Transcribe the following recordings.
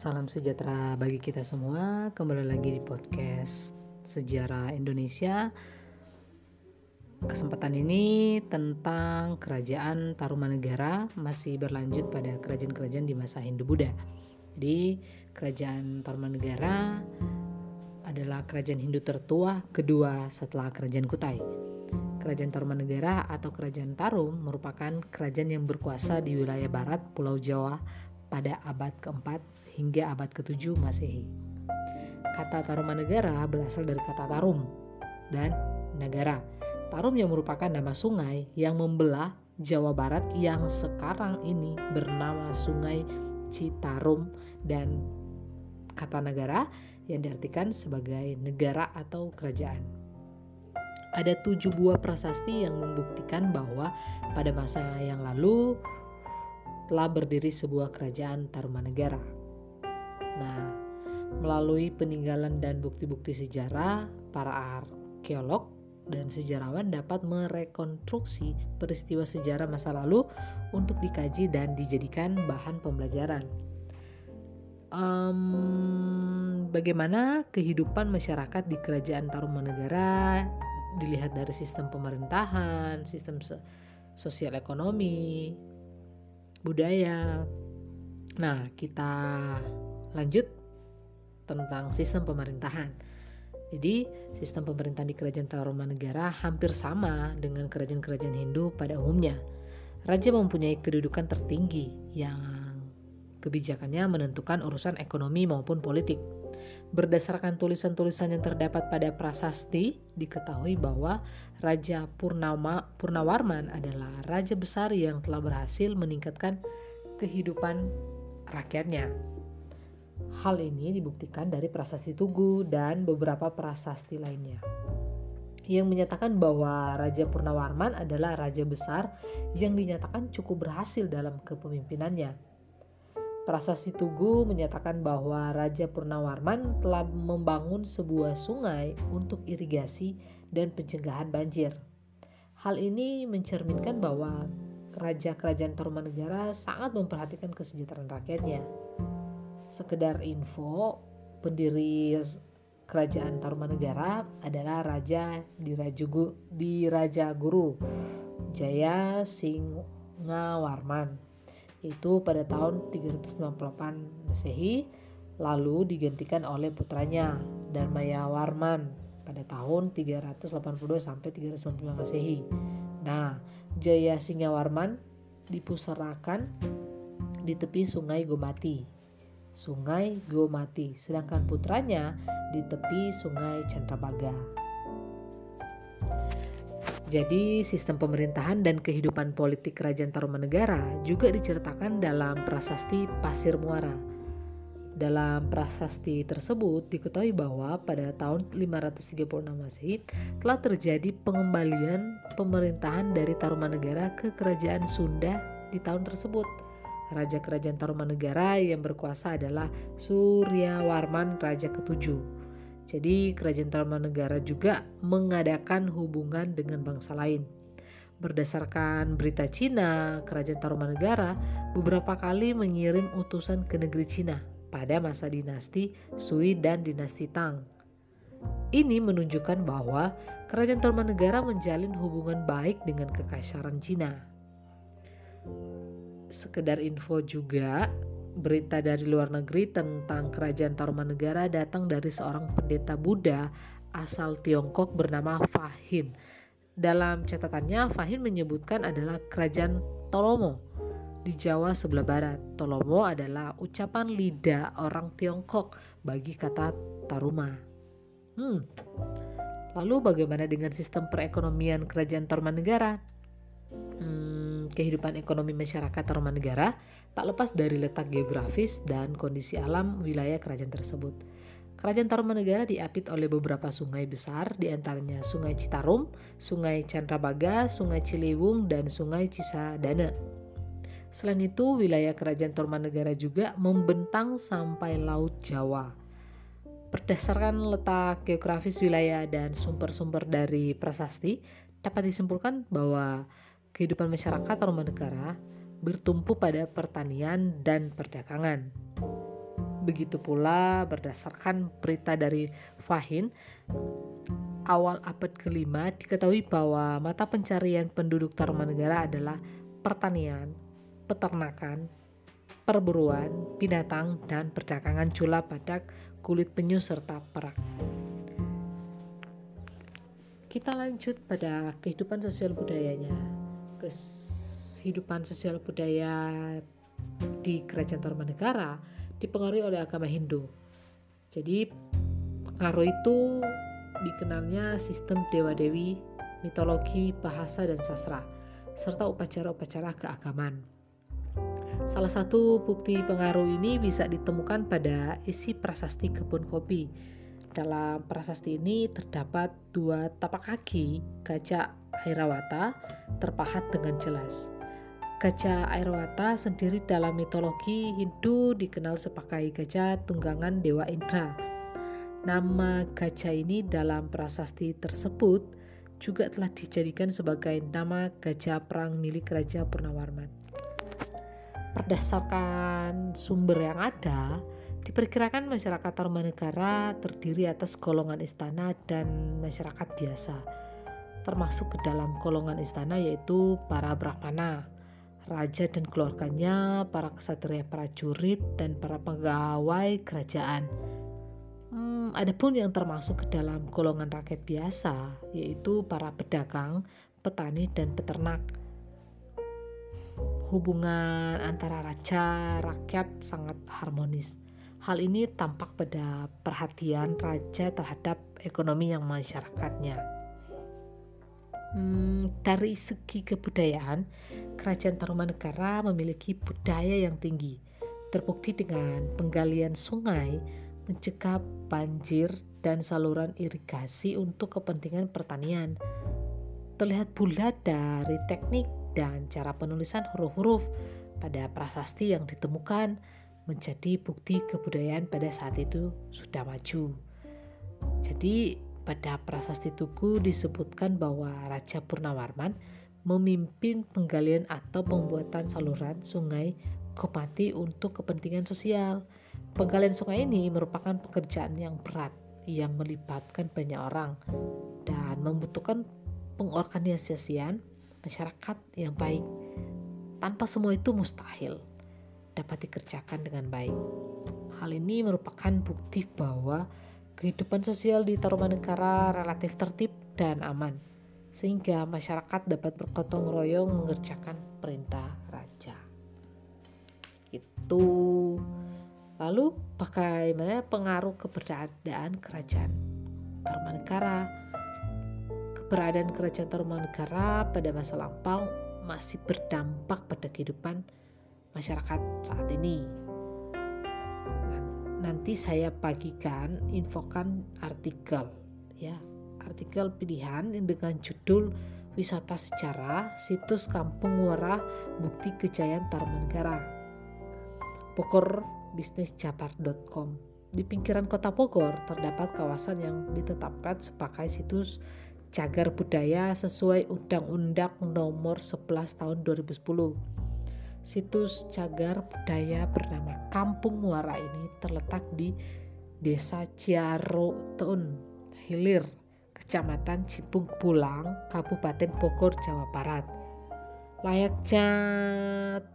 Salam sejahtera bagi kita semua. Kembali lagi di podcast Sejarah Indonesia. Kesempatan ini tentang Kerajaan Tarumanegara masih berlanjut pada kerajaan-kerajaan di masa Hindu-Buddha. Jadi, Kerajaan Tarumanegara adalah kerajaan Hindu tertua kedua setelah Kerajaan Kutai. Kerajaan Tarumanegara atau Kerajaan Tarum merupakan kerajaan yang berkuasa di wilayah barat Pulau Jawa pada abad keempat hingga abad ke-7 Masehi. Kata Tarumanegara berasal dari kata tarum dan negara. Tarum yang merupakan nama sungai yang membelah Jawa Barat yang sekarang ini bernama Sungai Citarum dan kata negara yang diartikan sebagai negara atau kerajaan. Ada tujuh buah prasasti yang membuktikan bahwa pada masa yang lalu telah berdiri sebuah kerajaan Tarumanegara. Nah, melalui peninggalan dan bukti-bukti sejarah, para arkeolog dan sejarawan dapat merekonstruksi peristiwa sejarah masa lalu untuk dikaji dan dijadikan bahan pembelajaran. Um, bagaimana kehidupan masyarakat di kerajaan Tarumanegara dilihat dari sistem pemerintahan, sistem sosial ekonomi, budaya. Nah, kita lanjut tentang sistem pemerintahan. Jadi, sistem pemerintahan di kerajaan Tarumanegara hampir sama dengan kerajaan-kerajaan Hindu pada umumnya. Raja mempunyai kedudukan tertinggi yang kebijakannya menentukan urusan ekonomi maupun politik. Berdasarkan tulisan-tulisan yang terdapat pada prasasti, diketahui bahwa Raja Purnama, Purnawarman adalah raja besar yang telah berhasil meningkatkan kehidupan rakyatnya. Hal ini dibuktikan dari prasasti Tugu dan beberapa prasasti lainnya yang menyatakan bahwa Raja Purnawarman adalah raja besar yang dinyatakan cukup berhasil dalam kepemimpinannya Prasasti Tugu menyatakan bahwa Raja Purnawarman telah membangun sebuah sungai untuk irigasi dan pencegahan banjir. Hal ini mencerminkan bahwa Raja Kerajaan Tarumanegara sangat memperhatikan kesejahteraan rakyatnya. Sekedar info, pendiri Kerajaan Tarumanegara adalah Raja Dirajugu, Diraja Guru Jaya Singawarman itu pada tahun 398 Masehi lalu digantikan oleh putranya Dharmaya Warman pada tahun 382 sampai 395 Masehi. Nah, Jaya Singawarman dipusarakan di tepi Sungai Gomati. Sungai Gomati, sedangkan putranya di tepi Sungai Chandrabaga. Jadi, sistem pemerintahan dan kehidupan politik Kerajaan Tarumanegara juga diceritakan dalam prasasti Pasir Muara. Dalam prasasti tersebut diketahui bahwa pada tahun 536 Masehi telah terjadi pengembalian pemerintahan dari Tarumanegara ke Kerajaan Sunda di tahun tersebut. Raja Kerajaan Tarumanegara yang berkuasa adalah Suryawarman Raja ketujuh. Jadi kerajaan Tarumanegara juga mengadakan hubungan dengan bangsa lain. Berdasarkan berita Cina, kerajaan Tarumanegara beberapa kali mengirim utusan ke negeri Cina pada masa dinasti Sui dan dinasti Tang. Ini menunjukkan bahwa kerajaan Tarumanegara menjalin hubungan baik dengan kekaisaran Cina. Sekedar info juga, berita dari luar negeri tentang kerajaan Tarumanegara datang dari seorang pendeta Buddha asal Tiongkok bernama Fahin. Dalam catatannya, Fahin menyebutkan adalah kerajaan Tolomo di Jawa sebelah barat. Tolomo adalah ucapan lidah orang Tiongkok bagi kata Taruma. Hmm. Lalu bagaimana dengan sistem perekonomian kerajaan Tarumanegara? Hmm, kehidupan ekonomi masyarakat Tarumanegara tak lepas dari letak geografis dan kondisi alam wilayah kerajaan tersebut. Kerajaan Tarumanegara diapit oleh beberapa sungai besar, di antaranya Sungai Citarum, Sungai Chandrabaga, Sungai Ciliwung, dan Sungai Cisadane. Selain itu, wilayah kerajaan Tarumanegara juga membentang sampai Laut Jawa. Berdasarkan letak geografis wilayah dan sumber-sumber dari prasasti, dapat disimpulkan bahwa kehidupan masyarakat Tarumanegara bertumpu pada pertanian dan perdagangan. Begitu pula berdasarkan berita dari Fahin, awal abad kelima diketahui bahwa mata pencarian penduduk Tarumanegara adalah pertanian, peternakan, perburuan, binatang, dan perdagangan jula badak, kulit penyu, serta perak. Kita lanjut pada kehidupan sosial budayanya. Kehidupan sosial budaya di Kerajaan Tarumanegara dipengaruhi oleh agama Hindu. Jadi pengaruh itu dikenalnya sistem dewa-dewi, mitologi, bahasa, dan sastra, serta upacara-upacara keagamaan. Salah satu bukti pengaruh ini bisa ditemukan pada isi prasasti kebun kopi. Dalam prasasti ini terdapat dua tapak kaki gajah Airawata terpahat dengan jelas. Gajah Airawata sendiri dalam mitologi Hindu dikenal sebagai gajah tunggangan Dewa Indra. Nama gajah ini dalam prasasti tersebut juga telah dijadikan sebagai nama gajah perang milik Raja Purnawarman. Berdasarkan sumber yang ada, diperkirakan masyarakat Tarumanegara terdiri atas golongan istana dan masyarakat biasa, termasuk ke dalam golongan istana yaitu para Brahmana, raja dan keluarganya, para ksatria prajurit, dan para pegawai kerajaan. Hmm, ada pun yang termasuk ke dalam golongan rakyat biasa, yaitu para pedagang, petani, dan peternak. Hubungan antara raja rakyat sangat harmonis. Hal ini tampak pada perhatian raja terhadap ekonomi yang masyarakatnya. Hmm, dari segi kebudayaan, Kerajaan Tarumanegara memiliki budaya yang tinggi, terbukti dengan penggalian sungai, mencegah banjir, dan saluran irigasi untuk kepentingan pertanian. Terlihat pula dari teknik dan cara penulisan huruf-huruf pada prasasti yang ditemukan menjadi bukti kebudayaan pada saat itu sudah maju. Jadi pada prasasti Tugu disebutkan bahwa Raja Purnawarman memimpin penggalian atau pembuatan saluran sungai Kopati untuk kepentingan sosial. Penggalian sungai ini merupakan pekerjaan yang berat yang melibatkan banyak orang dan membutuhkan pengorganisasian masyarakat yang baik. Tanpa semua itu mustahil dapat dikerjakan dengan baik. Hal ini merupakan bukti bahwa kehidupan sosial di Tarumanegara relatif tertib dan aman, sehingga masyarakat dapat bergotong royong mengerjakan perintah raja. Itu lalu bagaimana pengaruh keberadaan kerajaan Tarumanegara? Keberadaan kerajaan Tarumanegara pada masa lampau masih berdampak pada kehidupan masyarakat saat ini nanti saya bagikan infokan artikel ya. Artikel pilihan dengan judul wisata sejarah situs kampung muara bukti kejayaan Tarumanegara Bogor bisnisjabar.com di pinggiran kota Bogor terdapat kawasan yang ditetapkan sebagai situs cagar budaya sesuai Undang-Undang Nomor 11 Tahun 2010 Situs cagar budaya bernama Kampung Muara ini terletak di Desa Ciaroteun, Hilir, Kecamatan Cipung Pulang, Kabupaten Bogor, Jawa Barat. Layaknya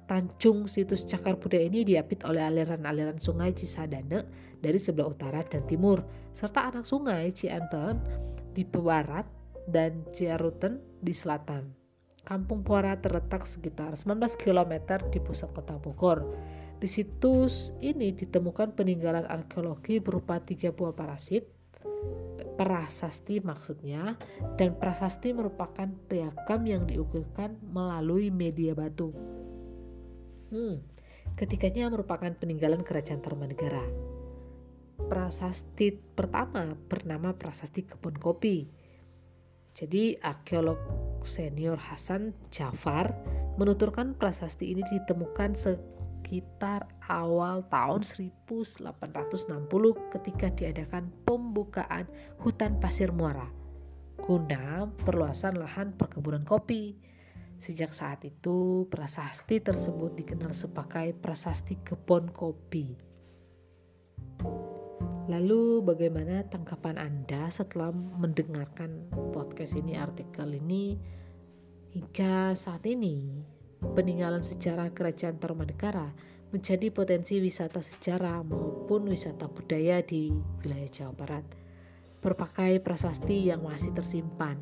Tanjung situs cagar budaya ini diapit oleh aliran-aliran sungai Cisadane dari sebelah utara dan timur, serta anak sungai Cianten di barat dan Ciaruten di selatan. Kampung Puara terletak sekitar 19 km di pusat kota Bogor. Di situs ini ditemukan peninggalan arkeologi berupa tiga buah parasit, prasasti maksudnya, dan prasasti merupakan piagam yang diukirkan melalui media batu. Hmm, ketiganya merupakan peninggalan kerajaan Tarumanegara. Prasasti pertama bernama Prasasti Kebun Kopi. Jadi arkeolog senior Hasan Jafar menuturkan prasasti ini ditemukan sekitar awal tahun 1860 ketika diadakan pembukaan hutan pasir muara guna perluasan lahan perkebunan kopi. Sejak saat itu, prasasti tersebut dikenal sebagai prasasti kebun kopi. Lalu bagaimana tanggapan Anda setelah mendengarkan podcast ini, artikel ini hingga saat ini? Peninggalan sejarah Kerajaan Tarumanegara menjadi potensi wisata sejarah maupun wisata budaya di wilayah Jawa Barat. Berbagai prasasti yang masih tersimpan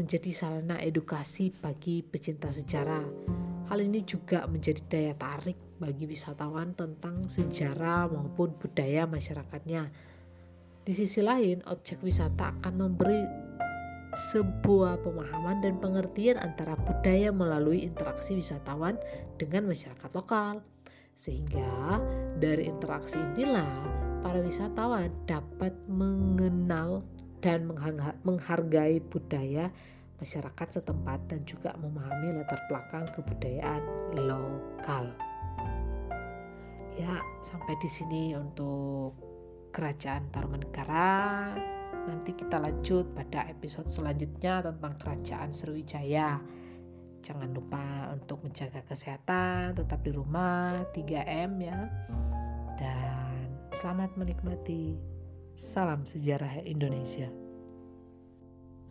menjadi sarana edukasi bagi pecinta sejarah. Hal ini juga menjadi daya tarik bagi wisatawan tentang sejarah maupun budaya masyarakatnya. Di sisi lain, objek wisata akan memberi sebuah pemahaman dan pengertian antara budaya melalui interaksi wisatawan dengan masyarakat lokal. Sehingga dari interaksi inilah para wisatawan dapat mengenal dan menghargai budaya masyarakat setempat dan juga memahami latar belakang kebudayaan lokal. Ya, sampai di sini untuk Kerajaan Tarumanegara. Nanti kita lanjut pada episode selanjutnya tentang Kerajaan Sriwijaya. Jangan lupa untuk menjaga kesehatan, tetap di rumah, 3M ya. Dan selamat menikmati. Salam sejarah Indonesia.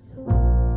thank you